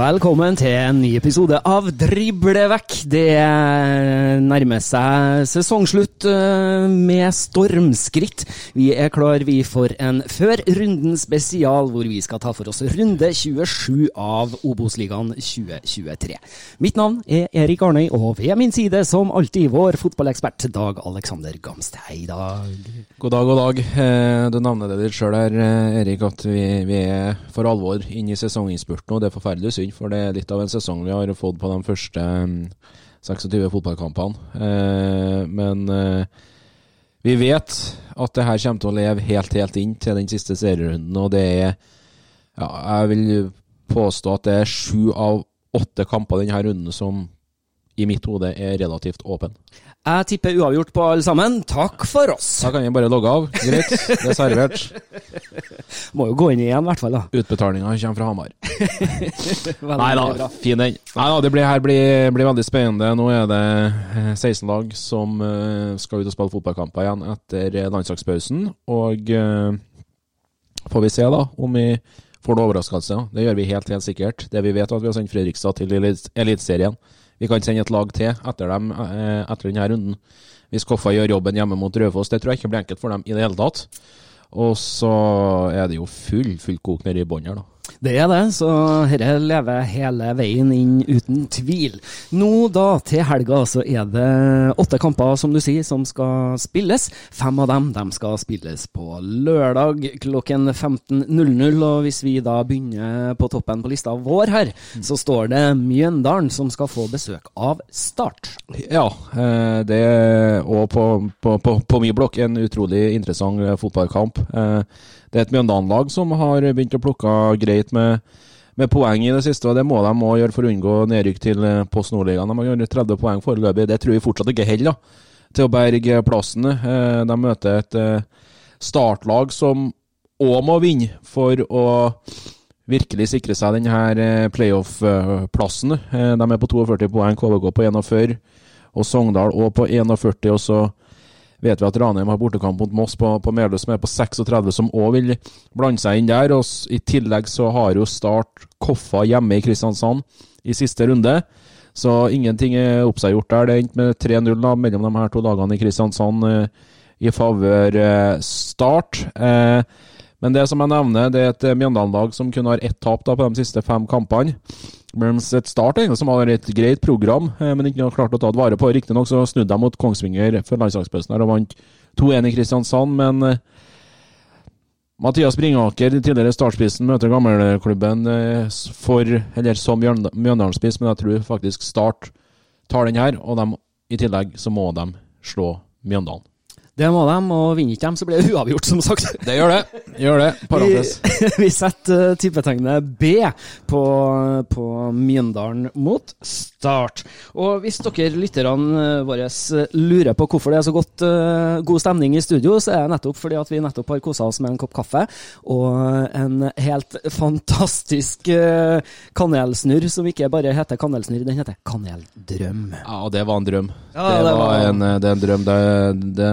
Velkommen til en ny episode av Drible vekk. Det nærmer seg sesongslutt eh, med stormskritt. Vi er klar vi for en Før runden spesial, hvor vi skal ta for oss runde 27 av Obos-ligaen 2023. Mitt navn er Erik Arnøy, og ved min side som alltid vår fotballekspert Dag Alexander Gamst. Hei, Dag. God dag, god dag. Eh, Du nevner det ditt sjøl her, eh, Erik, at vi, vi er for alvor inne i sesonginnspurten. Og det er forferdelig synd, for det er litt av en sesong vi har fått på de første mm, 26 fotballkampene. Eh, Men eh, vi vet at det her kommer til å leve helt, helt inn til den siste serierunden. Og det er ja, Jeg vil påstå at det er sju av åtte kamper denne runden som i mitt hode er relativt åpen. Jeg tipper uavgjort på alle sammen. Takk for oss. Da kan vi bare logge av. Greit, det er servert. Må jo gå inn igjen, i hvert fall. da. Utbetalinga kommer fra Hamar. Nei da, fin den. Nei da, det blir, her blir, blir veldig spennende. Nå er det eh, 16 lag som eh, skal ut og spille fotballkamper igjen etter eh, landslagspausen. Og eh, får vi se da om vi får noen overraskelser. Det gjør vi helt, helt sikkert. Det vi vet, er at vi har sendt Fredrikstad til Elit- Eliteserien. Vi kan sende et lag til etter, dem, eh, etter denne runden. Hvis Koffa gjør jobben hjemme mot Raufoss, det tror jeg ikke blir enkelt for dem i det hele tatt. Og så er det jo full, full kok nede i bånn her, da. Det er det, så dette lever hele veien inn uten tvil. Nå da, til helga, så er det åtte kamper, som du sier, som skal spilles. Fem av dem de skal spilles på lørdag klokken 15.00. Og hvis vi da begynner på toppen på lista vår her, så står det Mjøndalen som skal få besøk av Start. Ja, eh, det er og på, på, på, på min blokk en utrolig interessant eh, fotballkamp. Det er et Mjøndalen-lag som har begynt å plukke greit med, med poeng i det siste, og det må de òg gjøre for å unngå nedrykk til eh, Post Nordligaen. De har gjort 30 poeng foreløpig. Det tror vi fortsatt ikke holder til å berge plassen. Eh, De møter et eh, startlag som òg må vinne for å virkelig sikre seg denne playoff-plassen. De er på 42 poeng, KVK på 41, og Sogndal òg på 41. Og så vet vi at Ranheim har bortekamp mot Moss på, på Meløy, som er på 36, som òg vil blande seg inn der. Og I tillegg så har jo Start Koffa hjemme i Kristiansand i siste runde. Så ingenting er oppseggjort der. Det endte med 3-0 da, mellom de her to lagene i Kristiansand eh, i favør eh, Start. Eh, men det som jeg nevner, det er et eh, Mjøndalen-lag som kun har ett tap da, på de siste fem kampene. Mens et Start som har et greit program, eh, men ikke har klart å ta det vare på. Riktignok snudde de mot Kongsvinger før landslagspausen og vant 2-1 i Kristiansand, men eh, Mathias Bringaker, tidligere startspissen, møter gammelklubben eh, for, eller som Mjøndalen-spiss, men jeg tror faktisk Start tar den her, og de, i tillegg så må de slå Mjøndalen. Det må de, og vinner ikke dem, så blir det uavgjort, som sagt. Det gjør det. Gjør det. Parentes. Vi, vi setter uh, tippetegnet B på, på Mjøndalen mot Start. Og hvis dere lytterne uh, våre uh, lurer på hvorfor det er så godt, god stemning i studio, så er det nettopp fordi at vi nettopp har kosa oss med en kopp kaffe og en helt fantastisk kanelsnurr som ikke bare heter kanelsnurr, den heter Kaneldrøm. Ja, det var en drøm. Ja, det, det var var- en, det er en drøm. Det, det,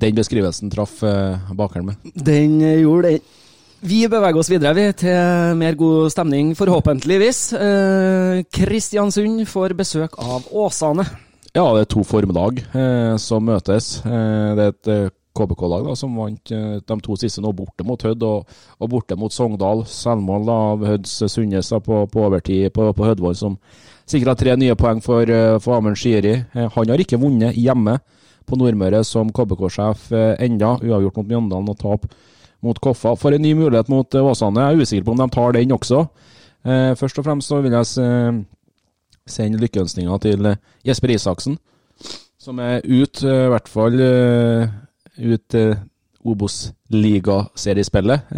den beskrivelsen traff eh, bakeren min. Den eh, gjorde det. Vi beveger oss videre vi, til mer god stemning, forhåpentligvis. Eh, Kristiansund får besøk av Åsane. Ja, det er to formlag eh, som møtes. Eh, det er et eh, KBK-lag da, som vant de to siste nå borte mot Hødd og, og borte mot Sogndal. Selvmål da, av Hødds Sundnes på, på overtid på, på Hødvoll, som sikra tre nye poeng for, for Amund Shiri. Han har ikke vunnet hjemme på Nordmøre som KBK-sjef eh, enda. Uavgjort mot Mjøndalen og tap mot Koffa. For en ny mulighet mot eh, Åsane. Jeg er usikker på om de tar den også. Eh, først og fremst så vil jeg sende lykkeønskninger til Jesper Isaksen, som er ut, i hvert fall ut Obos-ligaseriespillet.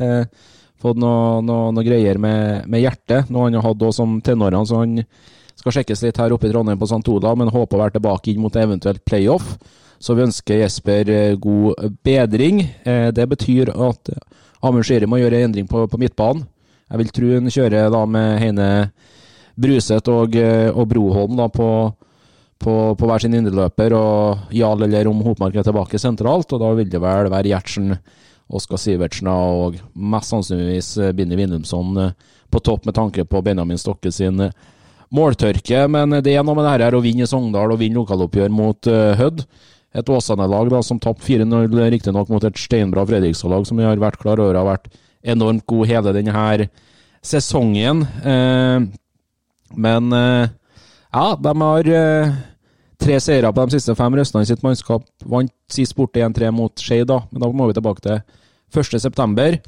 Fått noe, noe, noe greier med, med hjertet, noe han har hatt som tenårene, så han skal sjekkes litt her oppe i Trondheim på St. Olav, men håper å være tilbake inn mot eventuelt playoff. Så vi ønsker Jesper eh, god bedring. Eh, det betyr at Amund Shiri må gjøre endring på, på midtbanen. Jeg vil tro han kjører da med Heine Bruseth og, eh, og Broholm da på, på, på hver sin indreløper, og Jarl eller om Hopmark er tilbake sentralt. Og da vil det vel være Gjertsen, Oskar Sivertsen og mest sannsynligvis eh, Binni Willumsson eh, på topp med tanke på Benjamin Stokke sin eh, måltørke. Men det er noe med det her å vinne i Sogndal og vinne lokaloppgjør mot Hødd. Et Åsane-lag som tapte 4-0, riktignok mot et steinbra Fredrikstad-lag, som vi har vært klar over har vært enormt god hele denne sesongen. Eh, men eh, ja, de har eh, tre seire på de siste fem røstene i sitt mannskap. Vant sist borte 1-3 mot Skei, da, men da må vi tilbake til 1.9.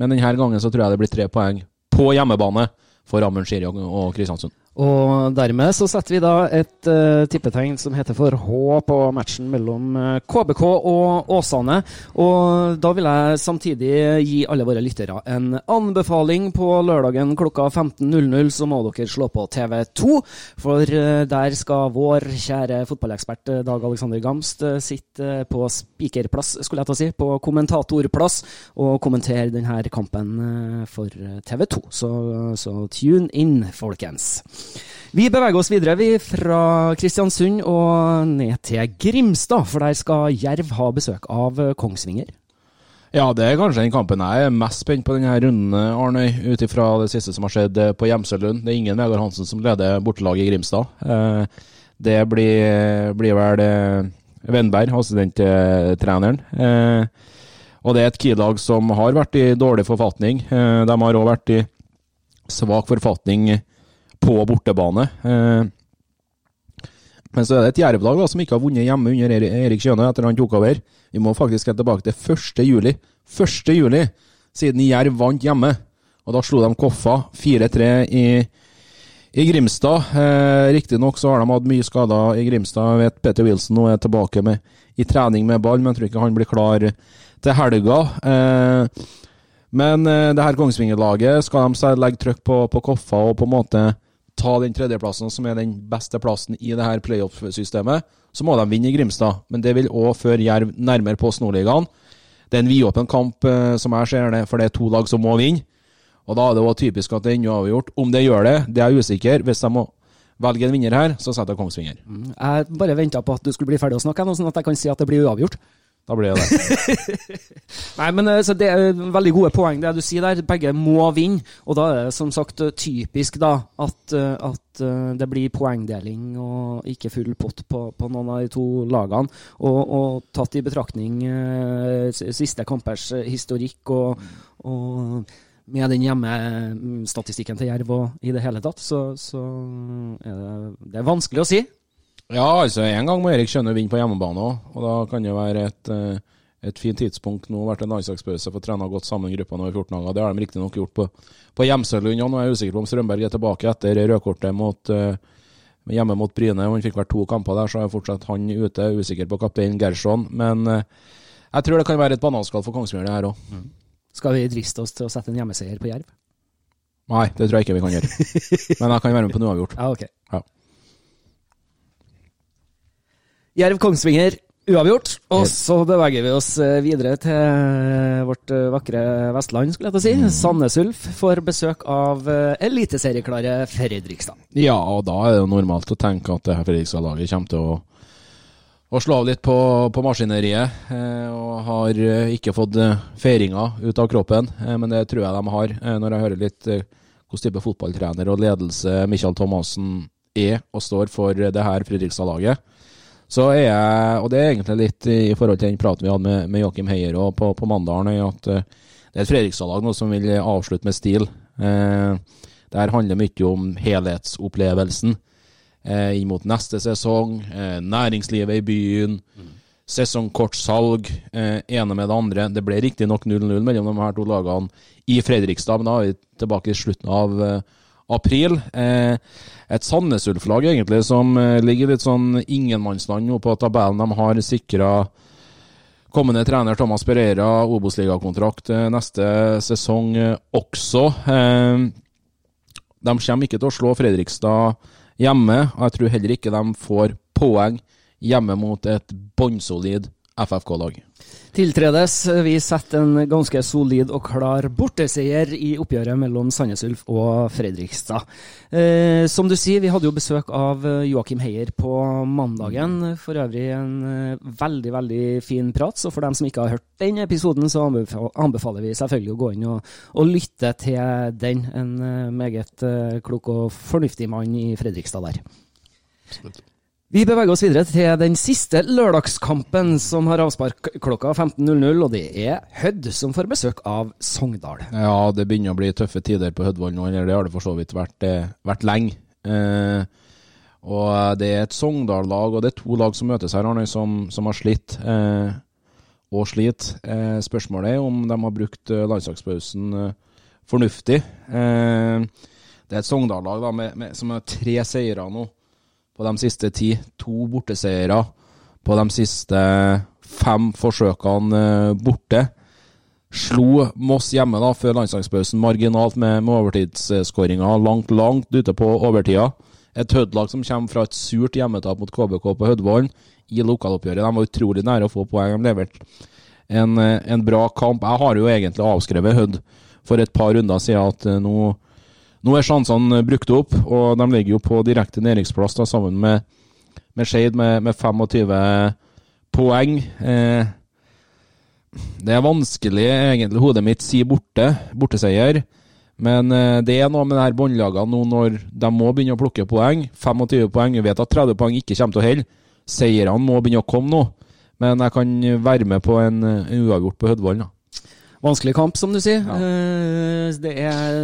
Men denne gangen så tror jeg det blir tre poeng på hjemmebane for Amund Shiri og, og Kristiansund. Og dermed så setter vi da et uh, tippetegn som heter for H på matchen mellom eh, KBK og Åsane. Og da vil jeg samtidig gi alle våre lyttere en anbefaling. På lørdagen klokka 15.00 så må dere slå på TV2, for uh, der skal vår kjære fotballekspert eh, Dag Alexander Gamst eh, sitte på på spikerplass, skulle jeg ta si, på kommentatorplass, og kommentere denne kampen eh, for eh, TV2. Så, så tune in, folkens. Vi beveger oss videre vi fra Kristiansund og ned til Grimstad, for der skal Jerv ha besøk av Kongsvinger. Ja, det er kanskje den kampen jeg er mest spent på denne runden, Arnøy, ut ifra det siste som har skjedd eh, på Gjemselund. Det er ingen Vegard Hansen som leder bortelaget i Grimstad. Eh, Det blir, blir vel Wenberg, assistenttreneren. Eh, Og det er et Kiel-lag som har vært i dårlig forfatning. Eh, De har òg vært i svak forfatning på bortebane. Eh, Men så er det et Jerv-lag som ikke har vunnet hjemme under Erik Kjøne etter han tok over. Vi må faktisk helt tilbake til 1. juli. 1. juli, siden Jerv vant hjemme. Og da slo de Koffa 4-3 i, i Grimstad. Eh, Riktignok så har de hatt mye skader i Grimstad. Jeg vet Peter Wilson nå er tilbake med, i trening med ball, men jeg tror ikke han blir klar til helga. Eh, men eh, det her Kongsvinger-laget, skal de legge trykk på, på Koffa og på en måte ta den tredjeplassen, som er den beste plassen i det her playoff-systemet, så må de vinne i Grimstad. Men det vil òg føre Jerv nærmere på Snorligaen. Det er en vidåpen kamp, eh, som jeg ser det, for det er to lag som må vinne. Og da er det også typisk at det ennå er avgjort. Om det gjør det, det er jeg usikker. Hvis de må velge en vinner her, så setter jeg Kongsvinger. Jeg bare venta på at du skulle bli ferdig å snakke, sånn at jeg kan si at det blir uavgjort. Da blir det det. Nei, men eh, Det er veldig gode poeng, det du sier der. Begge må vinne. Og da er det som sagt typisk da at, eh, at eh, det blir poengdeling og ikke full pott på, på noen av de to lagene. Og, og tatt i betraktning siste kampers historikk og, og med den hjemmestatistikken til Jerv og i det hele tatt, så, så er det, det er vanskelig å si. Ja, altså en gang må Erik Skjønne vinne på hjemmebane òg, og da kan det være et, eh, et fint tidspunkt. Nå har det vært en landslagspause for trena godt sammen gruppa nå i 14 dager. Det har de riktignok gjort på, på Gjemselund. og Nå er jeg usikker på om Strømberg er tilbake etter rødkortet mot, eh, hjemme mot Bryne. Han fikk vært to kamper der, så er fortsatt han ute. Usikker på kaptein Gerson. Men eh, jeg tror det kan være et bananskall for Kongsvinger, det her òg. Skal vi driste oss til å sette en hjemmeseier på Jerv? Nei, det tror jeg ikke vi kan gjøre. Men jeg kan være med på noe uavgjort. Ja, ok. Ja. Jerv-Kongsvinger uavgjort. Og så beveger vi oss eh, videre til vårt eh, vakre Vestland, skulle jeg til å si. Sandnes Ulf får besøk av eh, eliteserieklare Fredrikstad. Ja, og da er det jo normalt å tenke at det her Fredrikstad-laget kommer til å, å slå av litt på, på maskineriet. Eh, og har eh, ikke fått eh, feiringa ut av kroppen, men det tror jeg de har. Når jeg hører litt hvordan type fotballtrener og ledelse Michael Thomassen er og står for det her Fredrikstad-laget. Så er jeg, og det er egentlig litt i forhold til den praten vi hadde med, med Joakim Heier og på, på mandagen, at det er et Fredrikstad-lag nå som vil avslutte med stil. Eh, det her handler mye om helhetsopplevelsen eh, inn mot neste sesong, eh, næringslivet i byen, sesongkortsalg, eh, ene med det andre. Det ble riktignok 0-0 mellom de her to lagene i Fredrikstad, men da er vi tilbake i slutten av eh, april. Eh, et Sandnes Ulf-lag egentlig som eh, ligger litt sånn ingenmannsland nå på tabellen. De har sikra kommende trener Thomas Pereira Obos-ligakontrakt eh, neste sesong også. De kommer ikke til å slå Fredrikstad hjemme, og jeg tror heller ikke de får poeng hjemme mot et bunnsolid FFK-lag. Tiltredes. Vi setter en ganske solid og klar borteseier i oppgjøret mellom Sandnes Ulf og Fredrikstad. Eh, som du sier, vi hadde jo besøk av eh, Joakim Heier på mandagen. For øvrig en eh, veldig, veldig fin prat. Så for dem som ikke har hørt den episoden, så anbefaler vi selvfølgelig å gå inn og, og lytte til den. En eh, meget eh, klok og fornuftig mann i Fredrikstad der. Vi beveger oss videre til den siste lørdagskampen som har avspark klokka 15.00, og det er Hødd som får besøk av Sogndal. Ja, det begynner å bli tøffe tider på Hødvoll nå, eller det har det for så vidt vært, eh, vært lenge. Eh, og det er et Sogndal-lag, og det er to lag som møtes her, Arne, som, som har slitt. Eh, og sliter. Eh, spørsmålet er om de har brukt eh, landslagspausen eh, fornuftig. Det er et Sogndal-lag med, med, som har tre seire nå på de siste ti. To borteseiere på de siste fem forsøkene eh, borte. Slo Moss hjemme da, før landslagspausen marginalt med, med overtidsskåringa langt, langt ute på overtida. Et Hødd-lag som kommer fra et surt hjemmetap mot KBK på Hødvollen i lokaloppgjøret. De var utrolig nære å få poeng. De leverte en, eh, en bra kamp. Jeg har jo egentlig avskrevet Hødd for et par runder siden at eh, nå, nå er sjansene brukt opp, og de ligger jo på direkte nedrykksplass sammen med, med Skeid med, med 25 poeng. Eh, det er vanskelig, egentlig, hodet mitt sier borte, borteseier. Men eh, det er noe med de her båndlagene nå når de må begynne å plukke poeng. 25 poeng, vi vet at 30 poeng ikke kommer til å holde. Seierne må begynne å komme nå. Men jeg kan være med på en, uavgjort på Hødvollen. Vanskelig kamp, som du sier. Ja. Eh, Det er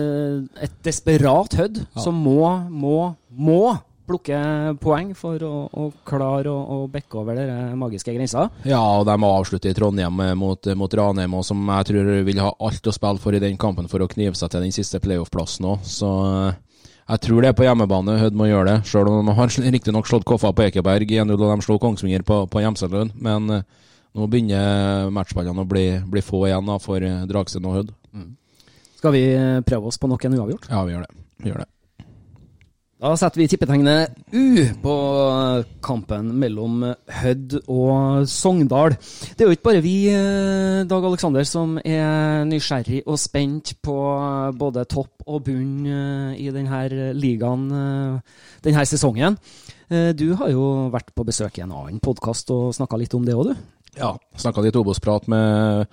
et desperat Hødd som må, må, må plukke poeng for å, å klare å, å bekke over den magiske grensa. Ja, og de må avslutte i Trondheim eh, mot, mot Ranheim, og som jeg tror vil ha alt å spille for i den kampen for å knive seg til den siste playoff-plassen òg. Så eh, jeg tror det er på hjemmebane Hødd må gjøre det, sjøl om de har riktignok slått Koffa på Ekeberg 1-0, og de slo Kongsvinger på, på Hjemselund. Men eh, nå begynner matchballene å bli, bli få igjen da, for Dragsund og Hødd. Skal vi eh, prøve oss på nok en uavgjort? Ja, vi gjør det. Vi gjør det. Da setter vi tippetegnet U på kampen mellom Hødd og Sogndal. Det er jo ikke bare vi, eh, Dag Aleksander, som er nysgjerrig og spent på både topp og bunn eh, i denne ligaen eh, denne sesongen. Eh, Du har jo vært på besøk i en annen podkast og snakka litt om det òg, du. Ja, snakka litt Obos-prat med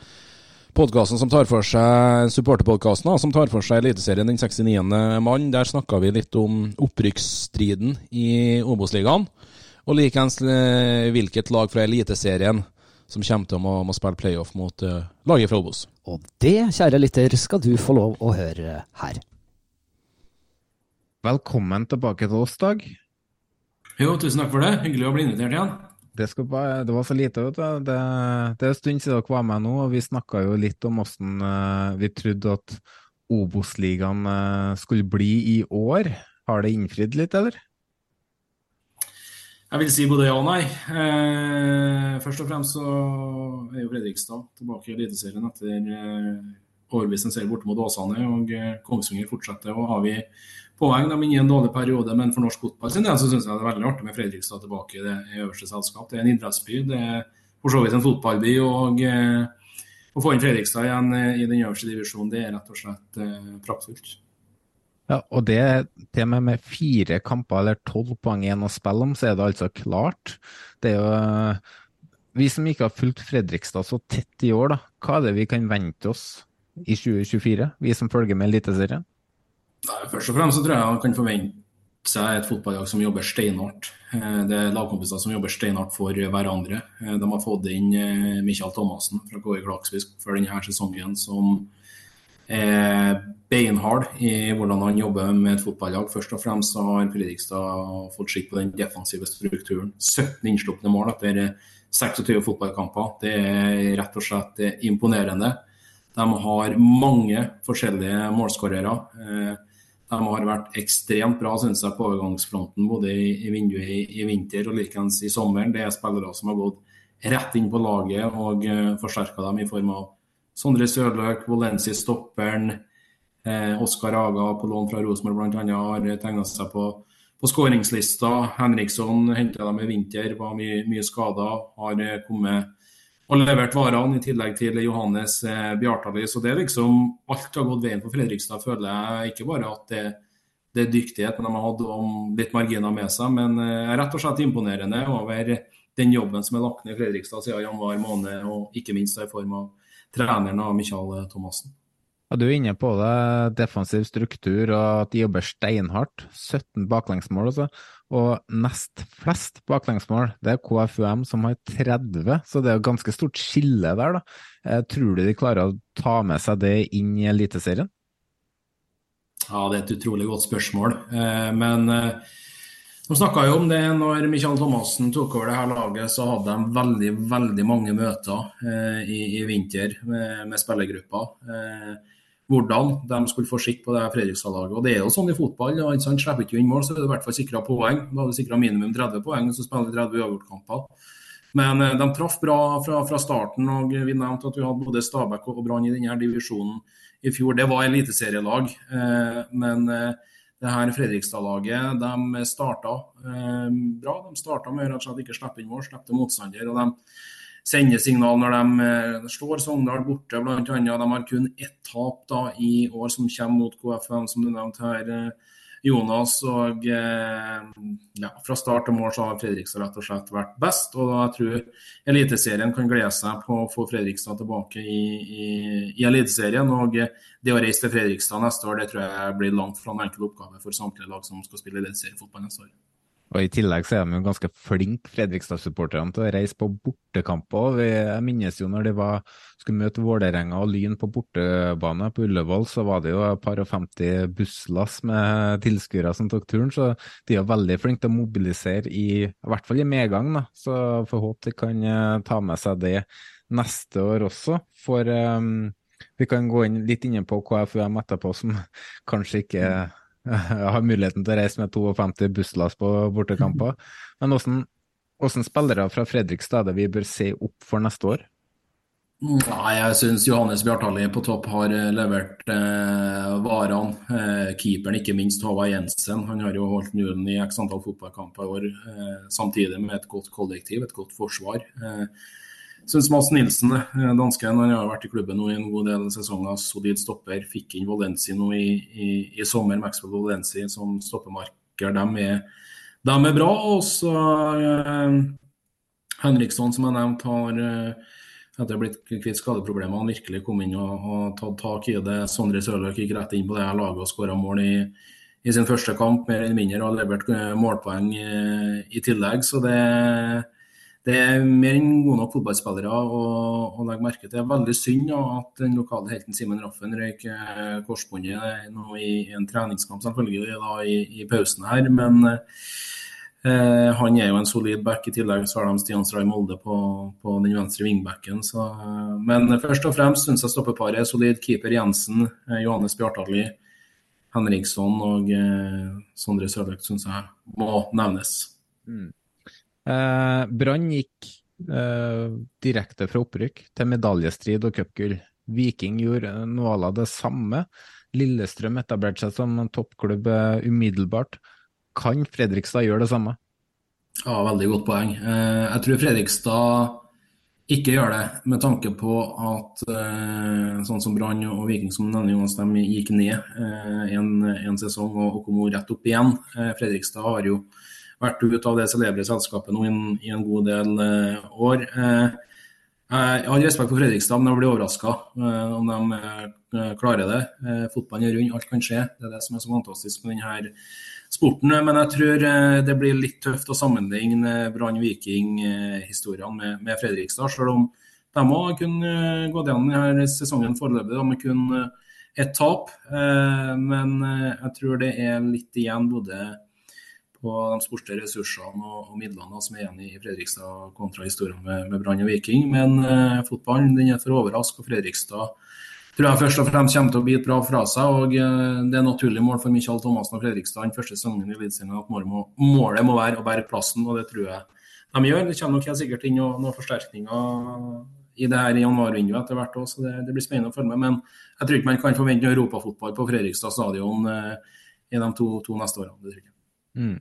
podkasten som tar for seg supporterpodkasten, som tar for seg Eliteserien den 69. mann. Der snakka vi litt om opprykksstriden i Obos-ligaen. Og likeens eh, hvilket lag fra Eliteserien som kommer til å må, må spille playoff mot uh, laget fra Obos. Og det, kjære lytter, skal du få lov å høre her. Velkommen tilbake til oss, Dag. Jo, tusen takk for det. Hyggelig å bli invitert igjen. Det, bare, det var så lite, vet du. Det, det er en stund siden dere var med nå, og vi snakka jo litt om åssen eh, vi trodde at Obos-ligaen eh, skulle bli i år. Har det innfridd litt, eller? Jeg vil si både ja og nei. Eh, først og fremst så er jo Fredrikstad tilbake i Eliteserien etter eh, en seier borte mot Åsane. Og eh, Kongsvinger fortsetter å avgi poeng. De er inne i en dårlig periode, men for norsk fotball sin del så syns jeg det er veldig artig med Fredrikstad tilbake i det øverste selskap. Det er en idrettsby. Det er for så vidt en fotballby. og eh, å få inn Fredrikstad igjen eh, i den øverste divisjonen, det er rett og slett praktfullt. Ja, og det til og med med fire kamper eller tolv poeng igjen å spille om, så er det altså klart. Det er jo Vi som ikke har fulgt Fredrikstad så tett i år, da, hva er det vi kan vente oss i 2024, vi som følger med Eliteserien? Først og fremst så tror jeg han kan forvente seg et fotballag som jobber steinhardt. Eh, det er lagkompiser som jobber steinhardt for hverandre. Eh, de har fått inn eh, Michael Thomassen fra KI Klaksvik for denne sesongen, som er beinhard i hvordan han jobber med et fotballag. Først og fremst har Fredrikstad fått skikk på den defensive strukturen. 17 innslupne mål etter 26 fotballkamper. Det er rett og slett imponerende. De har mange forskjellige målskårere. De har vært ekstremt bra synes jeg, på overgangsfronten både i, i vinduet i, i, vinter og likeens i sommeren. Det er spillere som har gått rett inn på laget og uh, eh, forsterka dem i form av Sondre Sørløk, Volensi stopperen, eh, Oskar Aga på lån fra Rosenborg bl.a. har tegna seg på, på skåringslista. Henriksson henta dem i vinter, var mye, mye skada. Har eh, kommet og levert varene, i tillegg til Johannes eh, Bjartali. Så det er liksom alt har gått veien for Fredrikstad, føler jeg. Ikke bare at det, det er dyktighet, de har hatt litt marginer med seg. Men eh, rett og slett imponerende over den jobben som er lagt ned i Fredrikstad siden januar måned, og ikke minst i form av treneren av Michael Thomassen. Ja, du er inne på det, defensiv struktur og at de jobber steinhardt. 17 baklengsmål, altså. Og nest flest baklengsmål, det er KFUM som har 30, så det er jo ganske stort skille der, da. Eh, tror du de klarer å ta med seg det inn i Eliteserien? Ja, det er et utrolig godt spørsmål. Eh, men eh, de snakka jo om det når Michael Thomassen tok over det her laget, så hadde de veldig veldig mange møter i, i, vinter med, med spillergrupper. Hvordan de skulle få skikk på det Fredrikstad-laget. Og Det er jo sånn i fotball. Ja, ikke sant? Slipper ikke inn mål, så er du i hvert fall sikra poeng. Da har du sikra minimum 30 poeng, og så spiller du 30 uavgjortkamper. Men eh, de traff bra fra, fra, starten. og Vi nevnte at vi hadde både Stabæk og Brann i denne divisjonen i fjor. Det var eliteserielag. Eh, men eh, det her Fredrikstad-laget de starta bra. De starta med rett og slett ikke slippe inn mål, slippe motstander. og de sender signal når de eh, slår Sogndal borte, bl.a. De har kun ett tap da, i år som kommer mot KFM, som du nevnte her. Eh, Jonas. og eh, ja, Fra start til mål så har Fredrikstad rett og slett vært best. og Jeg tror Eliteserien kan glede seg på å få Fredrikstad tilbake i, i, i Eliteserien. og Det å reise til Fredrikstad neste år det tror jeg blir langt fra en enkel oppgave for samtlige lag som skal spille eliteseriefotball neste år. Og I tillegg så er de jo ganske flinke, Fredrikstad-supporterne, til å reise på bortekamper. Jeg minnes jo når de var, skulle møte Vålerenga og Lyn på bortebane på Ullevål, så var det jo et par og 50 busslass med tilskuere som tok turen. Så de er veldig flinke til å mobilisere, i, i hvert fall i medgang. da. Så får håpe de kan eh, ta med seg det neste år også. For um, vi kan gå inn litt inne på KFUM etterpå, som kanskje ikke er jeg har muligheten til å reise med 52 busslass på bortekamper. Men hvordan spillere fra Fredrikstad vi bør se opp for neste år? Nei, Jeg syns Johannes Bjartali på topp har eh, levert eh, varene. Eh, keeperen, ikke minst Håvard Jensen. Han har jo holdt nullen i x antall fotballkamper i år, eh, samtidig med et godt kollektiv, et godt forsvar. Eh, syns Mads Nilsen, eh, dansken, han har vært i klubben nå i en god del sesonger. Solid stopper. Fikk inn Valenci nå i, i, i sommer. Maxwell Valenci som stoppemarker. De er, de er bra. Og så uh, Henriksson, som jeg nevnte, har uh, etter blitt kvitt skadeproblemer, virkelig kommet inn og, og, tatt tak i det. Sondre Sørløk gikk rett inn på det her laget og skåra mål i, i, sin første kamp, mer eller mindre, og har levert målpoeng i, i tillegg. Så det er det er mer enn gode nok fotballspillere å, å legge merke til. Det er veldig synd ja, at den lokale helten Simen Raffen røyk eh, korsbåndet nå i, en treningskamp, selvfølgelig da, i, i pausen her. Men eh, han er jo en solid back. I tillegg så har de Stian Stray Molde på, på, den venstre vingbacken. Så, men først og fremst syns jeg stoppeparet er solid. Keeper Jensen, eh, Johannes Bjartali, Henriksson og eh, Sondre Sørløk syns jeg må nevnes. Mm. Eh, Brann gikk eh, direkte fra opprykk til medaljestrid og cupgull. Viking gjorde noe av det samme. Lillestrøm etablerte seg som en toppklubb eh, umiddelbart. Kan Fredrikstad gjøre det samme? Ja, veldig godt poeng. Eh, jeg tror Fredrikstad ikke gjør det, med tanke på at eh, sånn som Brann og Viking som denne Jonas, de gikk ned eh, en, en, sesong og, og kom rett opp igjen. Eh, Fredrikstad har jo vært ute av det celebre selskapet nå i en, god del eh, år. Eh, jeg har respekt for Fredrikstad, men jeg blir overraska eh, om de klarer det. Fotballen er rund, alt kan skje. Det er det som er så fantastisk med denne sporten. Men jeg tror det blir litt tøft å sammenligne Brann-Viking-historiene med, med, Fredrikstad. Selv om de òg kunne gått gjennom denne sesongen foreløpig med kun ett tap. Men jeg tror det er litt igjen både på de sportslige ressursene og, og, midlene som er igjen i Fredrikstad kontra historien med, med Brann og Viking. Men eh, fotballen den er for overrask, og Fredrikstad tror jeg først og fremst kommer til å bite bra fra seg. og eh, Det er naturlig mål for Michael Thomassen og Fredrikstad den første sesongen i Eliteserien at målet må, målet må, være å bære plassen, og det tror jeg de gjør. Det kommer nok helt sikkert inn noen, noen forsterkninger i det her januarvinduet etter hvert òg, så det, det, blir spennende å følge med. Men jeg tror ikke man kan forvente europafotball på Fredrikstad stadion eh, i de to, to neste årene. det tror jeg. Mm.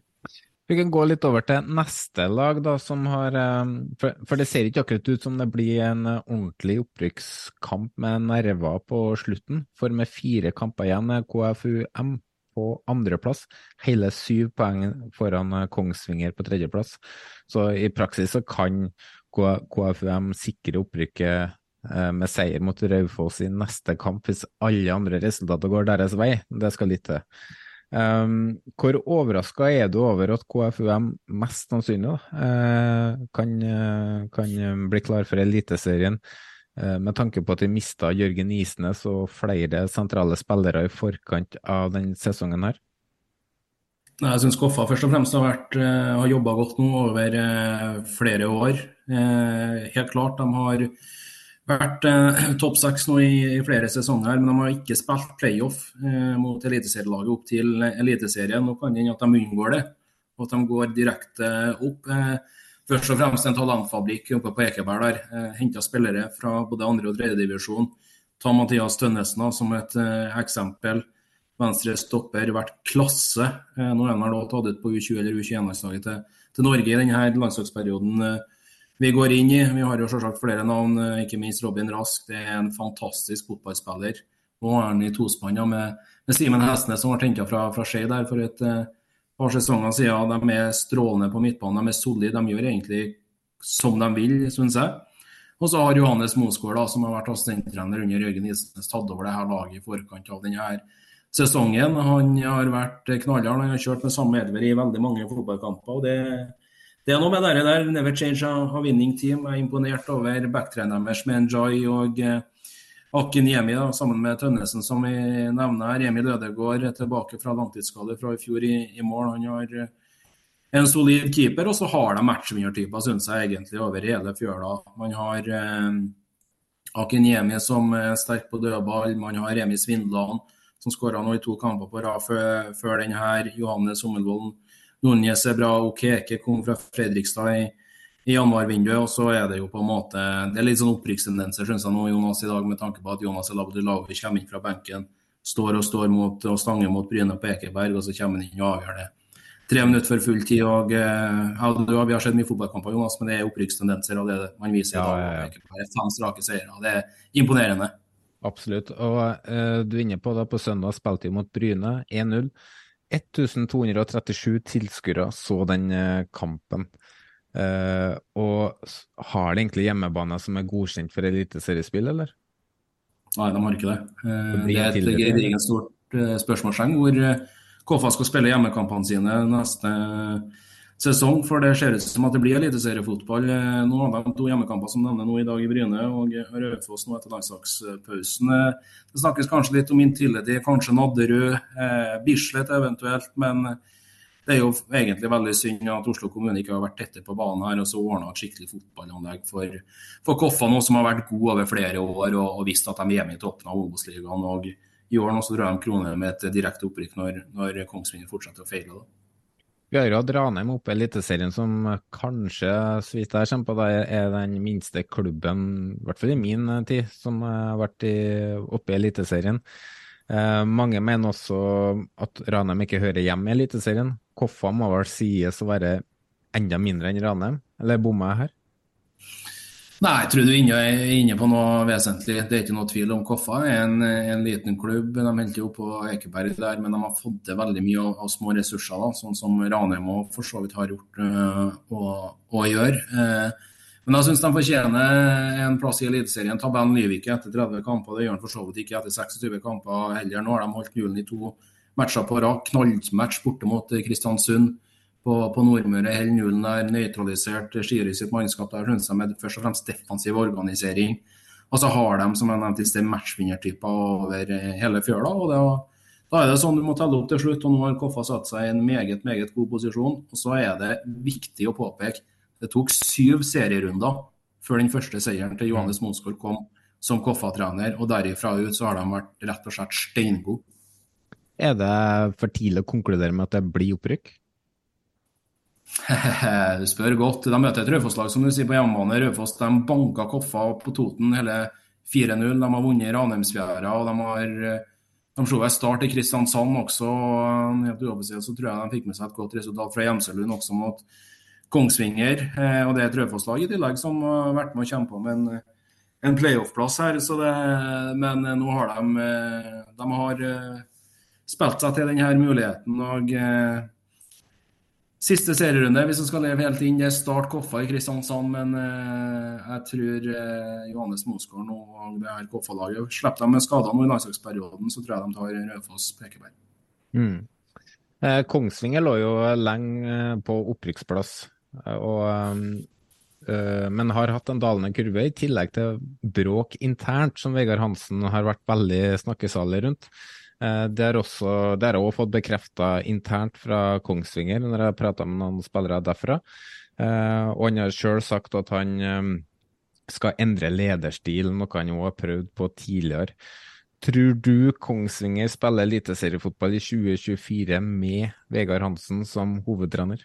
Vi kan gå litt over til neste lag, da, som har eh, For, for det ser ikke akkurat ut som det blir en eh, ordentlig opprykkskamp med nerver på slutten. For med fire kamper igjen er KFUM på andreplass. Hele syv poeng foran eh, Kongsvinger på tredjeplass. Så i praksis så kan KFUM sikre opprykket med seier mot Raufoss i neste kamp hvis alle andre resultater går deres vei. Det skal litt til. Um, hvor overraska er du over at KFUM mest sannsynlig uh, kan, uh, kan, bli klar for Eliteserien, uh, med tanke på at de mista Jørgen Isnes og flere sentrale spillere i forkant av denne sesongen her? Jeg syns Koffa først og fremst har, vært, har jobba godt nå over flere år. helt klart, de har vært eh, topp seks nå i, i, flere sesonger, men de har ikke spilt playoff eh, mot eliteserielaget opp til Eliteserien. Nå kan det hende at de unngår det, og at de går direkte opp. Eh, først og fremst en talentfabrikk oppe på Ekeberg der. Eh, Henta spillere fra både andre og tredjedivisjon. Ta Mathias Tønnesen som et eh, eksempel. Venstre stopper, vært klasse. Eh, nå er han vel tatt ut på U20- eller U21-landslaget til, til, Norge i denne landslagsperioden. Eh, vi går inn i. Vi har jo selvsagt flere navn, eh, ikke minst Robin Rask. Det er en fantastisk fotballspiller. Nå er han i tospann med, med Simen Hestnes, som ble henta fra, fra Skei der for et uh, par sesonger siden. De er strålende på midtbanen, de er solide. De gjør egentlig som de vil, syns jeg. Og så har Johannes Mosgaard, som har vært assistenttrener under Jørgen Isnes, tatt over det her laget i forkant av denne sesongen. Han har vært knallhard. Han har kjørt med samme elver i veldig mange fotballkamper. og det det er noe med det der. Never change a winning team. Jeg er imponert over backtreneren deres med Enjoy og eh, Akin Jemi, da, sammen med Tønnesen, som vi nevner her. Emil Ødegaard er tilbake fra langtidsskade fra i fjor i, i mål. Han har eh, en solid keeper, og så har de matchvinnertyper, syns jeg egentlig, over hele fjøla. Man har eh, Akin Jemi som er sterk på dødball. Man har Remi Svindland, som skåra i to kamper på rad før, før her Johannes Hummelvolden Nordnes er bra, Okeke kom fra Fredrikstad i, i januarvinduet. Og så er det jo på en måte Det er litt sånn opprykkstendenser synes jeg nå Jonas i dag, med tanke på at Jonas Elabdullaovic kommer inn fra benken, står og står mot, og stanger mot Bryne på Ekeberg, og så kommer han inn og avgjør det. Tre minutter før full tid. og eh, ja, Vi har sett mye fotballkamper, Jonas, men det er opprykkstendenser. og det man viser i dag. Ja, ja. Fem strake seire. Det er imponerende. Absolutt. Og uh, Du er inne på det på søndag spilte vi mot Bryne 1-0. 1237 tilskuere så den eh, kampen. Uh, og har det egentlig hjemmebane som er godkjent for eliteseriespill, eller? Nei, de har ikke det. Uh, det, er et gedigent stort uh, spørsmålstegn hvor KFA skal spille hjemmekampene sine neste sesong. For det ser ut som at det blir eliteseriefotball. Eh, nå de to hjemmekamper som nevner nå i dag i Bryne, og Raufoss nå etter landslagspausen. Eh, det snakkes kanskje litt om Intility, kanskje Nadderud, eh, Bislett eventuelt. Men det er jo egentlig veldig synd at Oslo kommune ikke har vært tette på banen her og så ordna et skikkelig fotballanlegg for, for Koffa, nå som har vært god over flere år og, og visst at de er med i toppen av Obos-ligaen. I år nå så drar de kroner med et direkte opprykk når, når Kongsvinger fortsetter å feile. da. Vi har jo Ranheim oppe i Eliteserien, som kanskje, så vidt jeg kommer på, det er den minste klubben, i hvert fall i min tid, som har vært i, oppe i Eliteserien. Eh, mange mener også at Ranheim ikke hører hjemme i Eliteserien. Koffa må vel sies å være enda mindre enn Ranheim, eller bommer jeg her? Nei, jeg tror du er inne, på noe vesentlig. Det er ikke noe tvil om Koffa er en, en liten klubb. De holder jo på Ekeberg der, men de har fått til veldig mye av, av små ressurser, da, sånn som Ranheim og for så vidt har gjort øh, og, og, gjør. Eh, men jeg syns de fortjener en plass i Eliteserien. Tabellen lyver etter 30 kamper, det gjør de for så vidt ikke etter 26 kamper heller. Nå har de holdt julen i to matcher på rad. Knallmatch borte mot Kristiansund på, på Nordmøre holder nullen der, nøytralisert Skiri sitt mannskap der, synes jeg, med først og fremst defensiv organisering. Og så har de som jeg nevnte i sted, matchvinnertyper over eh, hele fjøla. og det, Da er det sånn du må telle opp til slutt. og Nå har Koffa satt seg i en meget meget god posisjon. og Så er det viktig å påpeke det tok syv serierunder før den første seieren til Johannes Monsgaard kom som Koffa-trener. og Derifra ut så har de vært rett og slett steingode. Er det for tidlig å konkludere med at det blir opprykk? du spør godt. De møter et Raufoss-lag som du sier på hjemmebane. Raufoss de banka Koffa på Toten hele 4-0. De har vunnet Ranheimsfjæra og de har de slo jeg start i Kristiansand også. Helt så tror jeg de fikk med seg et godt resultat fra Gjemselund også mot Kongsvinger. Eh, og det er et Raufoss-lag i tillegg som har vært med å kjempe om en, en playoff-plass her. Det, men nå har de, eh, de har eh, spilt seg til denne muligheten. og Siste serierunde, hvis vi skal leve helt inn, det er Start Koffa i Kristiansand. Men eh, jeg tror eh, Johannes Mosgaard og det her Koffa-laget Slipper de med skader nå i landslagsperioden, så tror jeg de tar Raufoss Pekeberg. Mm. Eh, Kongsvinger lå jo lenge på opprykksplass, og, men har hatt en dalende kurve, i tillegg til bråk internt, som Vegard Hansen har vært veldig snakkesalig rundt. Eh, det har også, det fått bekrefta internt fra Kongsvinger når jeg har prata med noen spillere derfra. Eh, og han har sjøl sagt at han eh, skal endre lederstil, noe han òg har prøvd på tidligere. Tror du Kongsvinger spiller eliteseriefotball i 2024 med Vegard Hansen som hovedtrener?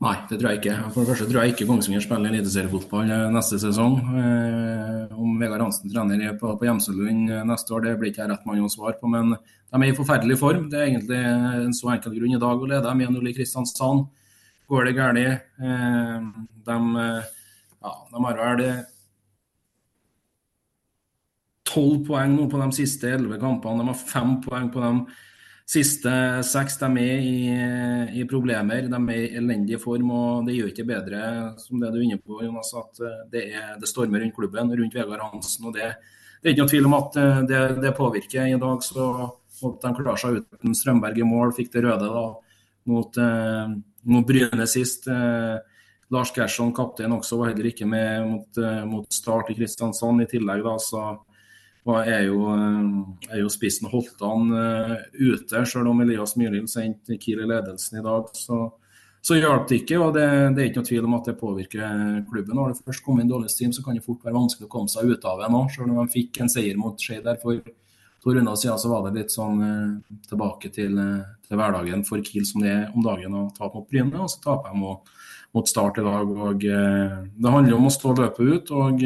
Nei, det tror jeg ikke. For det første tror jeg ikke Kongsvinger spiller eliteseriefotball eh, neste sesong. Eh, om Vegard Hansen trener på, på Gjemselund eh, neste år, det blir ikke jeg rett mann å svare på. Men de er i forferdelig form. Det er egentlig en så enkel grunn i dag å lede. De 1-0 i Kristiansand. Går det galt? Eh, de, ja, de har vel tolv poeng nå på de siste elleve kampene. De har fem poeng på dem Siste seks de er i, i, problemer, de er i elendig form. og Det gjør ikke bedre, som det du er inne på, Jonas, at eh, det, er, det stormer rundt klubben, rundt Vegard Hansen. og det, det, er ikke noe tvil om at eh, det, det påvirker. I dag så måtte de klare seg uten Strømberg i mål, fikk det røde da, mot, eh, mot Bryne sist. Eh, Lars Gerson, kaptein, også var heller ikke med mot, eh, mot Start i Kristiansand i tillegg. da, så og er jo, eh, er jo spissen Holtan uh, ute, selv om Elias Myhril sendte Kiel i ledelsen i dag. Så, så hjalp det ikke. og det, det, er ikke noe tvil om at det påvirker klubben. Når det først kommer inn dårlig team, så kan det fort være vanskelig å komme seg ut av det nå. Selv om de fikk en seier mot Skeid der for to runder siden, så var det litt sånn tilbake til, til, hverdagen for Kiel som det er om dagen å tape mot Bryne. Og så taper de mot Start i dag. og Det handler om å stå løpet ut. og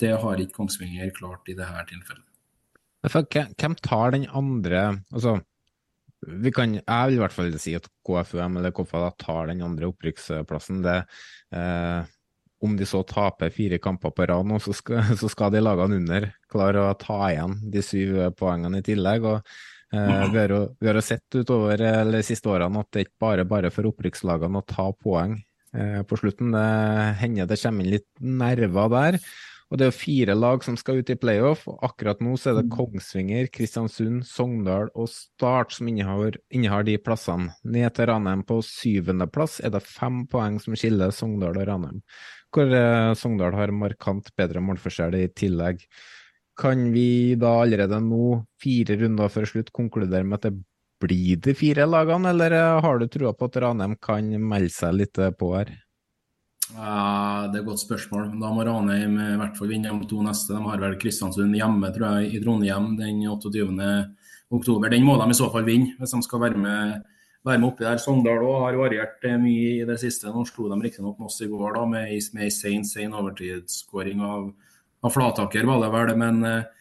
det har ikke Kongsvinger klart i dette tilfellet. Hvem tar den andre altså, vi kan, Jeg vil i hvert fall si at KFUM eller KFA tar den andre opprykksplassen. Det, eh, om de så taper fire kamper på rad nå, så skal, så skal de lagene under klare å ta igjen de syv poengene i tillegg. og eh, vi, har vi har sett utover de siste årene at det ikke bare bare for opprykkslagene å ta poeng eh, på slutten. Det hender det kommer inn litt nerver der. Og det er jo fire lag som skal ut i playoff, og akkurat nå så er det. Kongsvinger, Kristiansund, Sogndal og Start som innehar, innehar de plassene. Ned til Ranheim på syvendeplass er det fem poeng som skiller Sogndal og Ranheim, hvor eh, Sogndal har markant bedre målforskjell i tillegg. Kan vi da allerede nå, fire runder før slutt, konkludere med at det blir de fire lagene, eller eh, har du trua på at Ranheim kan melde seg litt på her? Ja, det er et godt spørsmål. Da må Ranheim i hvert fall vinne de to neste. De har vel Kristiansund hjemme tror jeg, i Trondheim den 28. oktober. Den må de i så fall vinne hvis de skal være med, være med oppi der. Sogndal òg har variert eh, mye i det siste. Nå slo de riktignok Moss i går da, med ei sein, sein overtidsskåring av, av Flataker, var det vel. Men eh,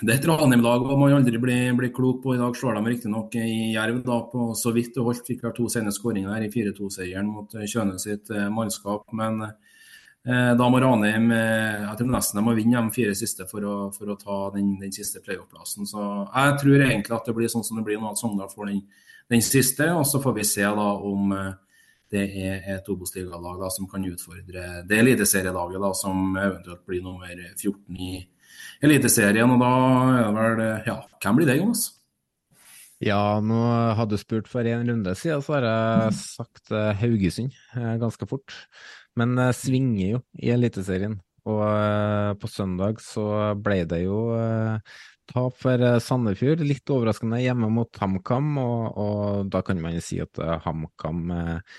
det er Ranheim-lag og man aldri blir, blir klok på. I dag slår de riktignok i Jerv da, på så vidt det holdt. Fikk to sene skåringer der i 4-2-seieren mot eh, Kjøne sitt eh, mannskap. Men eh, da må Ranheim eh, jeg tror nesten de må vinne de fire siste for å, for å ta den, den siste playoff-plassen. Så jeg tror egentlig at det blir sånn som det blir nå, at Sogndal får den den siste. Og så får vi se da om eh, det er et Obos-ligalag som kan utfordre det eliteserielaget som eventuelt blir nummer 14 i Eliteserien. Og da er det vel Ja, hvem blir det, Jonas? Ja, nå hadde du spurt for en runde siden, så har jeg sagt eh, Haugesund eh, ganske fort. Men det svinger jo i Eliteserien. Og på søndag så ble det jo tap for eh, Sandefjord. Litt overraskende hjemme mot HamKam, og, og, da kan man jo si at eh, HamKam eh,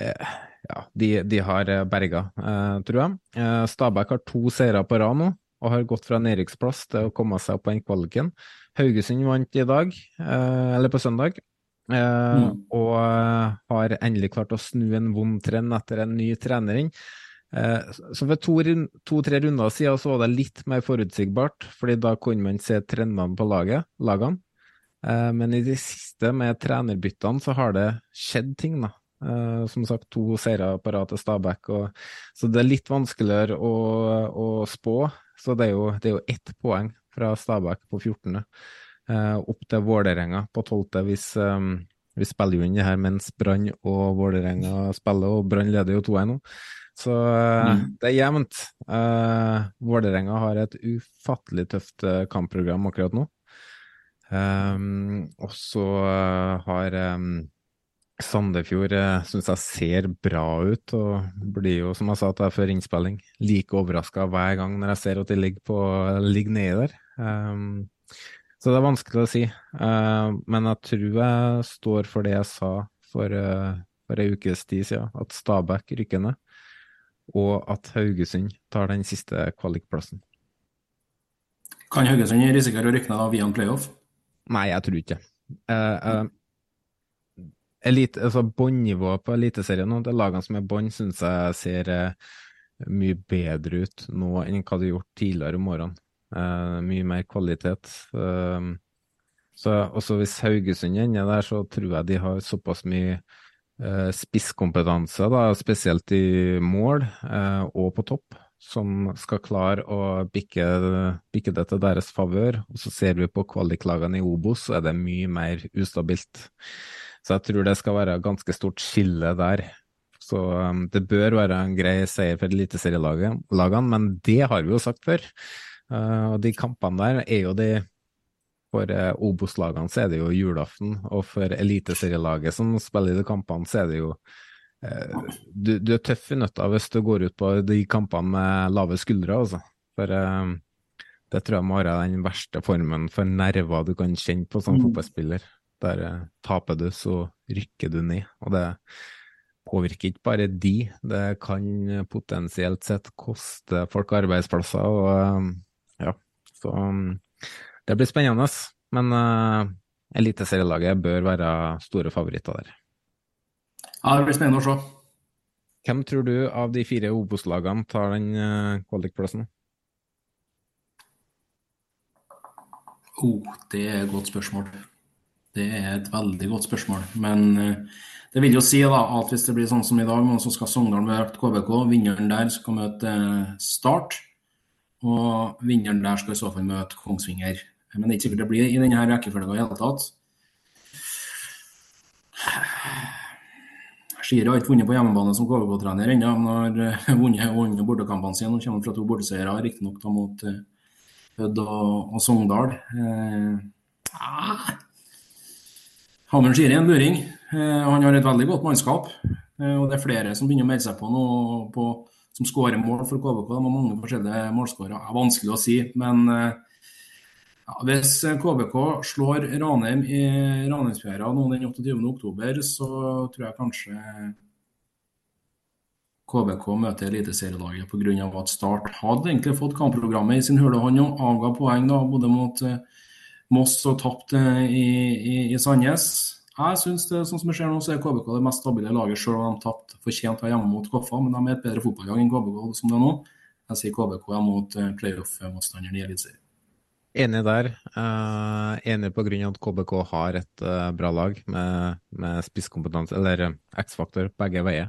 eh, ja, de, de, har berga, eh, tror jeg. Eh, Stabæk har to seire på rad nå, og har gått fra nedrykksplass til å komme seg opp på den kvaliken. Haugesund vant i dag, eller på søndag, mm. og har endelig klart å snu en vond trend etter en ny trener inn. Eh, så for to-tre to, runder siden så var det litt mer forutsigbart, fordi da kunne man se trendene på laget, lagene. Eh, men i det siste, med trenerbyttene, så har det skjedd ting, da. Eh, som sagt, to seire på rad til Stabæk. Og, så det er litt vanskeligere å, å spå. Så det er, jo, det er jo ett poeng fra Stabæk på 14. opp til Vålerenga på 12. hvis vi spiller jo inn det her mens Brann og Vålerenga spiller, og Brann leder jo 2-1 nå. Så uh, mm. det er jevnt. Uh, Vålerenga har et ufattelig tøft kampprogram akkurat nå. Um, og så har um, Sandefjord uh, syns jeg ser bra ut, og blir jo, som jeg sa til deg før innspilling, like overraska hver gang når jeg ser at de ligger, på, ligger nedi der. Um, så det er vanskelig å si. Uh, men jeg tror jeg står for det jeg sa for, uh, for ei ukes tid siden, at Stabæk rykker ned og at Haugesund tar den siste kvalikplassen. Kan Haugesund risikere å rykke ned via en playoff? Nei, jeg tror ikke det. Uh, uh, elite, altså Båndnivået på Eliteserien nå, de lagene som er bånd, syns jeg ser uh, mye bedre ut nå enn hva de har gjort tidligere om årene. Uh, mye mer kvalitet. så også hvis Haugesund ender der, så tror jeg de har såpass mye Eh, spisskompetanse, da, spesielt i mål eh, og på topp, som skal klare å bikke, bikke det til deres favør. Og så ser vi på kvaliklagene i Obos, så er det mye mer ustabilt. Så jeg tror det skal være ganske stort skille der. Så um, det bør være en grei seier for eliteserielagene, men det har vi jo sagt før. Uh, og de kampene der er jo de for uh, Obos-lagene så er det jo julaften, og for eliteserielaget som spiller de kampene, så er det jo uh, du, du, er tøff i nøtta hvis du går ut på de kampene med lave skuldre, altså. For det tror jeg må være den verste formen for nerver du kan kjenne på som mm. fotballspiller. Der eh, taper du, så rykker du ned. Og det påvirker ikke bare de, det kan potensielt sett koste folk arbeidsplasser. og eh, ja, så det blir spennende, men uh, Eliteserielaget bør være store favoritter der. Ja, det blir spennende å se. Hvem tror du av de fire Obos-lagene tar den uh, kvalikplassen? Oh, det er et godt spørsmål. Det er et veldig godt spørsmål. Men uh, det vil jo si da, at hvis det blir sånn som i dag, så skal Sogndal møte KBK. Vinneren der skal møte Start. Og vinneren der skal i så fall møte Kongsvinger. Men det er ikke sikkert det blir i denne rekkefølgen i hele tatt. Skier har ikke vunnet på hjemmebane som KVK-trener ennå, men har vunnet, vunnet bortekampene sine. Nå kommer fra to borteseiere, riktignok mot eh, Hødd og, og, Sogndal. Eh, Hammer er en luring. Eh, han har et veldig godt mannskap. Eh, og det er flere som begynner å melde seg på nå på, som skårer mål for KBK. De har mange forskjellige målskårere. Vanskelig å si, men eh, ja, hvis KBK slår Ranheim i Ranheimsfjæra nå den 28.10, så tror jeg kanskje KBK møter eliteserielaget pga. at Start hadde egentlig fått kampprogrammet i sin hule hånd og avga poeng da, både mot eh, Moss og tapt eh, i, i, i, Sandnes. Jeg synes det, sånn som det ser nå, så er KBK det mest stabile laget, selv om de tapte fortjent hjemme mot Koffa. Men de er et bedre fotballag enn KBK som det er nå. Jeg sier KBK er mot eh, playoff-motstanderen i Eliteserien. Enig der. Uh, enig på grunn av at KBK har et uh, bra lag med, med spisskompetanse, eller X-faktor begge veier.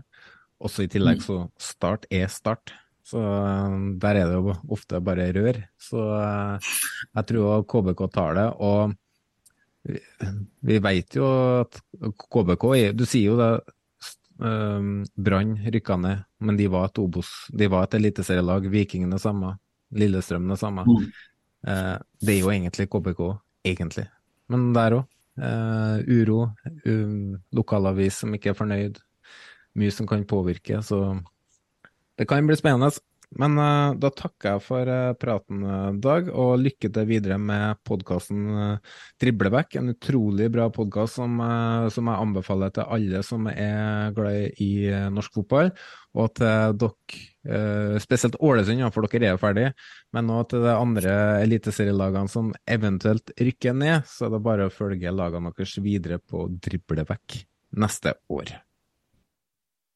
Også i tillegg Mm. så Start er Start. Så uh, der er det jo ofte bare rør. Så uh, jeg tror KBK tar det. Og vi, veit jo at KBK Du sier jo det. Uh, Brann rykka ned, men de var et Obos. De var et eliteserielag. Vikingene samme. Lillestrøm det samme. Mm. Eh, det er jo egentlig KBK, egentlig. Men der òg. uro, um, lokalavis som ikke er fornøyd. Mye som kan påvirke, så det kan bli spennende. Men uh, da takker jeg for uh, praten, eh, Dag, og lykke til videre med podkasten Dribleback. En utrolig bra podkast som, som jeg anbefaler til alle som er glad i norsk fotball. Og til dere, spesielt Ålesund, ja, for dere er jo ferdig, men òg til de andre eliteserielagene som eventuelt rykker ned, så er det bare å følge lagene deres videre på Dribleback neste år.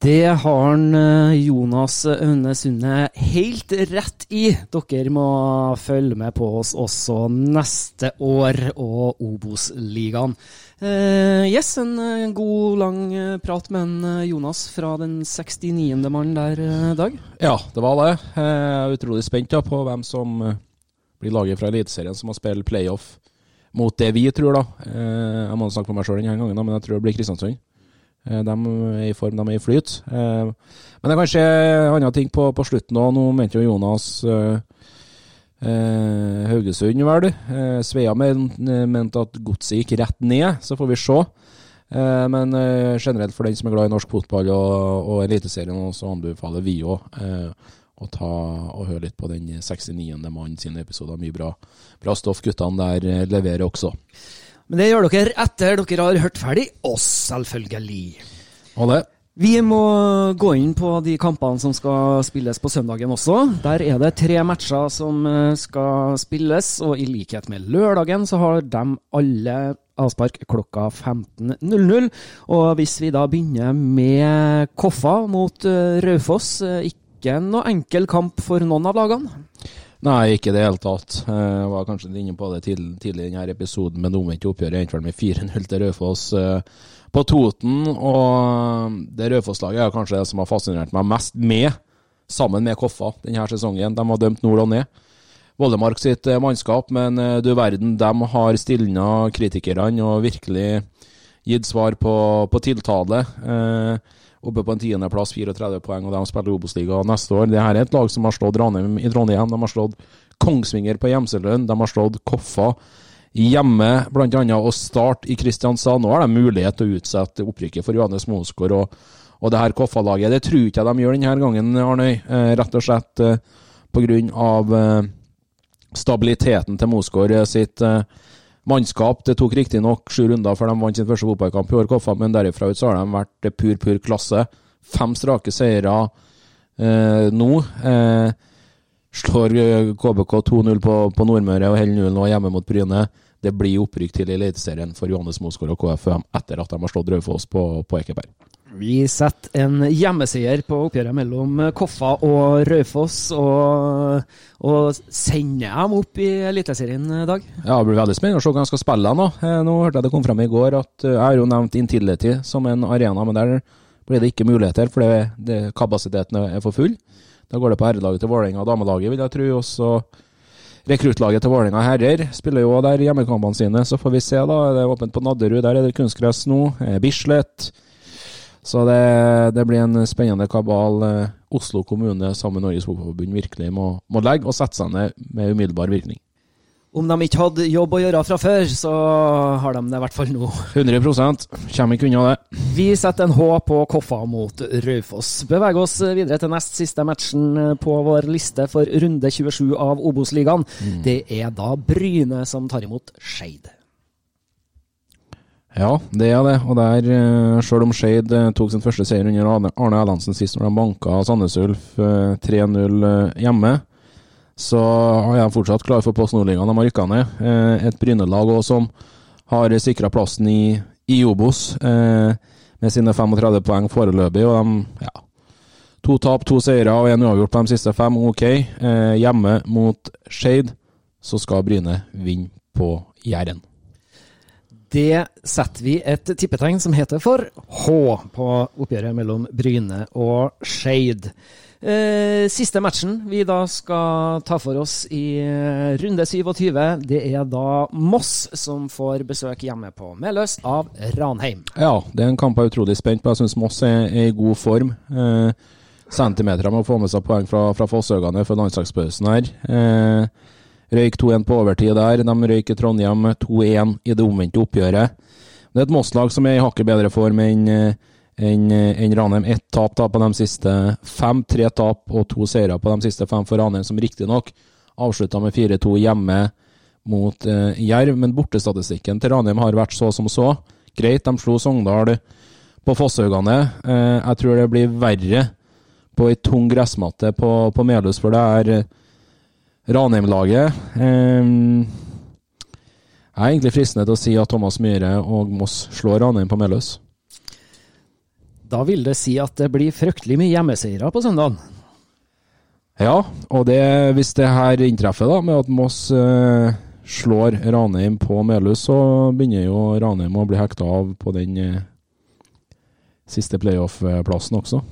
Det har han, eh, Jonas Aune Sunde helt rett i. Dere må følge med på oss også neste år og Obos-ligaen. Eh, yes, en eh, god, lang eh, prat med en, Jonas fra den 69. mannen der, Dag. Ja, det var det. Jeg er utrolig spent på hvem som blir laget fra Eliteserien som har spilt playoff mot det vi tror, da. Jeg må snakke for meg sjøl denne gangen, men jeg tror det blir Kristiansund. Eh, De er i form, de er i flyt. Eh, Men det er kanskje andre ting på, på slutten òg. Nå mente jo Jonas eh, eh, Haugesund, vel. Eh, Sveia men- mente at godset gikk rett ned, så får vi se. Men generelt for den som er glad i norsk fotball og, og Eliteserien, så anbefaler vi òg å ta og høre litt på den 69. mann sine episoder. Mye bra, bra stoff guttene der leverer også. Men det gjør dere etter dere har hørt ferdig oss, selvfølgelig. Og det. Vi må gå inn på de kampene som skal spilles på søndagen også. Der er det tre matcher som eh, skal spilles, og i likhet med lørdagen så har de alle avspark klokka 15.00. Og hvis vi da begynner med Koffa mot eh, Raufoss, eh, ikke noe enkel kamp for noen av lagene. Nei, ikke i det hele tatt. Eh, Jeg var kanskje inne på det tidlig i denne episoden, men det omvendte oppgjøret endte vel med 4-0 til Raufoss eh, på Toten. Og det Raufoss-laget er kanskje det som har fascinert meg mest med, sammen med Koffa, denne sesongen. De har dømt nord og ned. Vollemark sitt eh, mannskap, men eh, du verden, de har stilna kritikerne og virkelig gitt svar på, på tiltale. Eh, oppe på en tiendeplass, 34 poeng, og de spiller Obos-liga neste år. Det her er et lag som har slått Ranheim i Trondheim, de har slått Kongsvinger på Gjemselund, de har slått Koffa hjemme, annet, og Start i Kristiansand. Nå har de mulighet til å utsette opprykket for Johannes Mosgaard og, og det her Koffa-laget. Det tror ikke jeg de gjør denne gangen, Arnøy. Eh, rett og slett eh, pga. Eh, stabiliteten til Mosgaard eh, sitt eh, mannskap. Det tok riktignok sju runder før de vant sin første fotballkamp i år, men derifra ut så har de vært pur, pur klasse. Fem strake seire eh, nå. Eh, slår eh, KBK 2-0 på, på Nordmøre og holder nullen nå hjemme mot Bryne. Det blir opprykk til Eliteserien for Johannes Mosgaard og KFUM etter at de har slått Raufoss på, på Ekeberg. Vi setter en hjemmeseier på oppgjøret mellom Koffa og Raufoss, og, og sender dem opp i Eliteserien i dag. Ja, Det blir veldig spennende å se hva de skal spille nå. Eh, Nå hørte jeg det kom frem i går at eh, jeg har jo nevnt Intility som en arena, men der blir det ikke muligheter, for det, kapasiteten er for full. Da går det på herrelaget til Vålerenga og damelaget, vil jeg tro. Også rekruttlaget til Vålerenga herrer spiller jo der hjemmekampene sine, så får vi se, da. Det er åpent på Nadderud, der er det kunstgress nå. Eh, Bislett. Så det, det blir en spennende kabal eh, Oslo kommune sammen med Norges Fotballforbund virkelig må, må legge og sette seg ned med umiddelbar virkning. Om de ikke hadde jobb å gjøre fra før, så har de det i hvert fall nå. 100% Kommer ikke unna det. Vi setter en H på Koffa mot Raufoss. Beveger oss videre til nest siste matchen på vår liste for runde 27 av Obos-ligaen. Det er da Bryne som tar imot Skeid. Ja, det er det. Og der, sjøl selv om Skeid eh, tok sin første seier under Arne Erlandsen sist når de banka Sandnes Ulf eh, 3-0 eh, hjemme, så er de fortsatt klar for Post Nordligaen. De har rykka ned. Eh, Et Bryne-lag også som har sikra plassen i, i Obos eh, med sine 35 poeng foreløpig. Og de, ja, to tap, to seire og én uavgjort på de siste fem. Ok. Eh, hjemme mot Skeid så skal Bryne vinne på Jæren. Det setter vi et tippetegn som heter for H på oppgjøret mellom Bryne og Skeid. Eh, siste matchen vi da skal ta for oss i eh, runde 27, det er da Moss som får besøk hjemme på Meløs av Ranheim. Ja, det er en kamp jeg er utrolig spent på. Jeg syns Moss er, i god form. Eh, centimeter med få med seg poeng fra, fra Fosshaugane før landslagspausen her. Eh, røyk 2-1 på overtid der. De røyk i Trondheim 2-1 i det omvendte oppgjøret. Det er et Moss-lag som er i hakket bedre form enn en enn enn Ranheim. Ett tap da på de siste fem, tre tap og to seire på de siste fem for Ranheim, som riktignok avslutta med 4-2 hjemme mot eh, Jerv. Men bortestatistikken til Ranheim har vært så som så. Greit, de slo Sogndal på Fosshaugane. Eh, jeg tror det blir verre på ei tung gressmatte på, på Melhus, for det er eh, Ranheim-laget. Eh, jeg er egentlig fristende til å si at Thomas Myhre og Moss slår Ranheim på Meløs. Da vil det si at det blir fryktelig mye hjemmeseiere på søndagen. Ja, og det, hvis det her inntreffer, da, med at Moss eh, slår Ranheim på Melhus, så begynner jo Ranheim å bli hekta av på den eh, siste playoff-plassen også.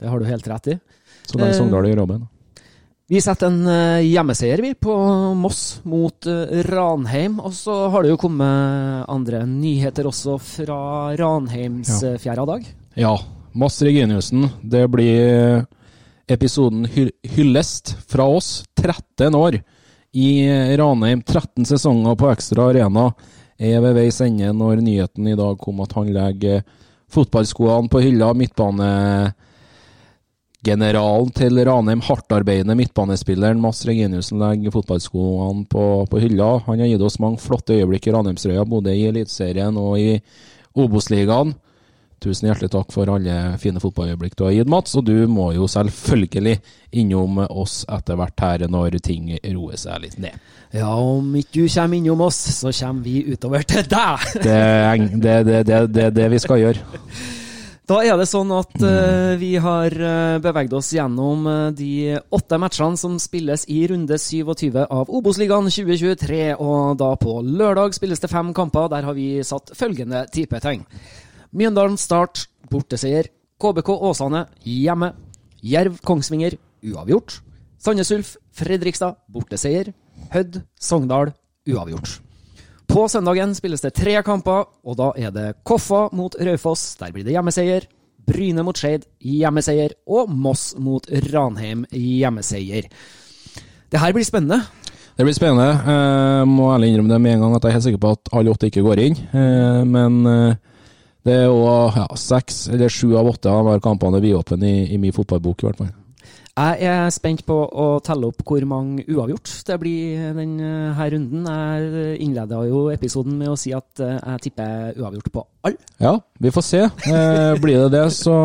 Det har du helt rett i. Så lenge Eh, Sogndal gjør jobben. Vi setter en eh, hjemmeseier vi på Moss mot eh, Ranheim. Og så har det jo kommet andre nyheter også fra Ranheims Ja. eh, fjerde dag. Ja, Moss Reginiussen. Det blir episoden hyllest fra oss. 13 år i Ranheim. 13 sesonger på Ekstra Arena er ved veis ende når nyheten i dag kom at han legger fotballskoene på hylla. Midtbanegeneralen til Ranheim, hardtarbeidende midtbanespilleren Mads Reginiussen legger fotballskoene på, på hylla. Han har gitt oss mange flotte øyeblikk i Ranheimsrøya, både i Eliteserien og i Obos-ligaen. Tusen hjertelig takk for alle fine fotballøyeblikk du har gitt, Mats. Og du må jo selvfølgelig innom oss etter hvert her når ting roer seg litt ned. Ja, om ikke du kommer innom oss, så kommer vi utover til deg! Det er det, det, det, det, det vi skal gjøre. Da er det sånn at uh, vi har uh, beveget oss gjennom eh, de åtte matchene som spilles i runde 27 av Obos-ligaen 2023. Og da på lørdag spilles det fem kamper. Der har vi satt følgende tippetegn. Mjøndalen Start, borteseier. KBK Åsane, hjemme. Jerv Kongsvinger, uavgjort. Sandnes Ulf, Fredrikstad, borteseier. Hødd, Sogndal, uavgjort. På søndagen spilles det tre kamper, og da er det Koffa mot Raufoss. Der blir det hjemmeseier. Bryne mot Skeid, hjemmeseier. Og Moss mot Ranheim, hjemmeseier. Det her blir spennende. Det blir spennende. Jeg må ærlig innrømme det med en gang at jeg er helt sikker på at alle åtte ikke går inn. Eh, Men eh, Det er jo ja, seks eller sju av åtte av hver kampene er vidåpne i, i min fotballbok, i hvert fall. Jeg er spent på å telle opp hvor mange uavgjort det blir denne runden. Jeg innleda jo episoden med å si at eh, jeg tipper uavgjort på alle. Ja, vi får se. Eh, blir det det, så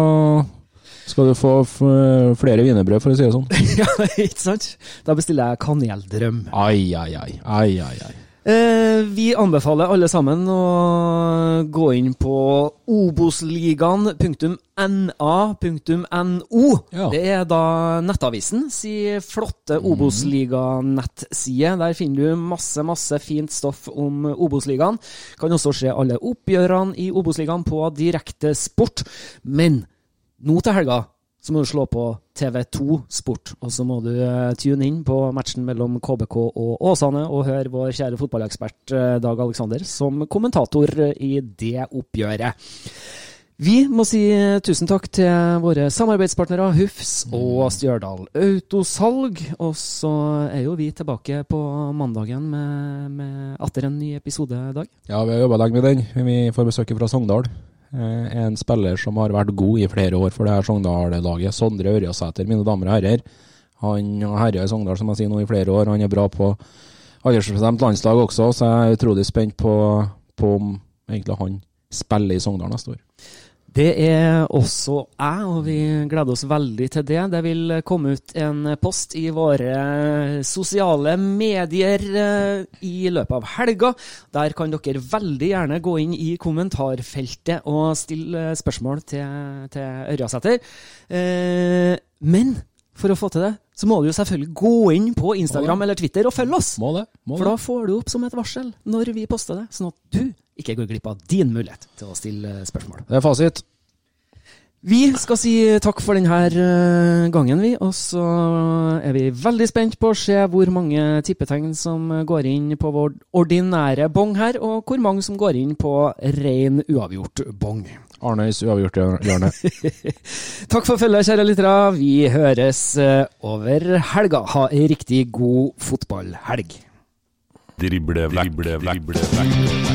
skal du få flere wienerbrød, for å si det sånn. ja, ikke sant? Da bestiller jeg kaneldrøm. Ai, ai, ai. ai, ai, ai. Eh, vi anbefaler alle sammen å gå inn på obosligaen.na.no. Ja. Det er da Nettavisen si flotte Obosliga-nettside. Der finner du masse, masse fint stoff om Obosligaen. Kan også se alle oppgjørene i Obosligaen på Direktesport. Men nå til helga så må du slå på TV2 Sport, og så må du eh, tune inn på matchen mellom KBK og Åsane og høre vår kjære fotballekspert eh, Dag Aleksander som kommentator eh, i det oppgjøret. Vi må si tusen takk til våre samarbeidspartnere Hufs og Stjørdal Autosalg. Og så er jo vi tilbake på mandagen med, med atter en ny episode, Dag. Ja, vi har jobba lenge med den. Vi får besøk fra Sogndal. Eh, En spiller som har vært god i flere år for det her Sogndal-laget. Sondre Ørjasæter, mine damer og herrer. Han har herja i Sogndal som jeg sier nå i flere år. Han er bra på aldersbestemt landslag også, så jeg er utrolig spent på, på om egentlig han spiller i Sogndal neste år. Det er også jeg, og vi gleder oss veldig til det. Det vil komme ut en post i våre sosiale medier eh, i løpet av helga. Der kan dere veldig gjerne gå inn i kommentarfeltet og stille spørsmål til, til Ørjasæter. Eh, men for å få til det, så må du jo selvfølgelig gå inn på Instagram eller Twitter og følge oss. Må det, må For da får du opp som et varsel når vi poster det, sånn at du ikke går glipp av din mulighet til å stille spørsmål. Det er fasit. Vi skal si takk for denne eh, gangen, vi. Og så er vi veldig spent på å se hvor mange tippetegn som går inn på vår ordinære bong her, og hvor mange som går inn på ren uavgjort bong. Arnøys uavgjort-hjørne. Takk for følget, kjære lyttere. Vi høres eh, over helga. Ha ei riktig god fotballhelg. Drible vekk, drible vekk, drible vekk.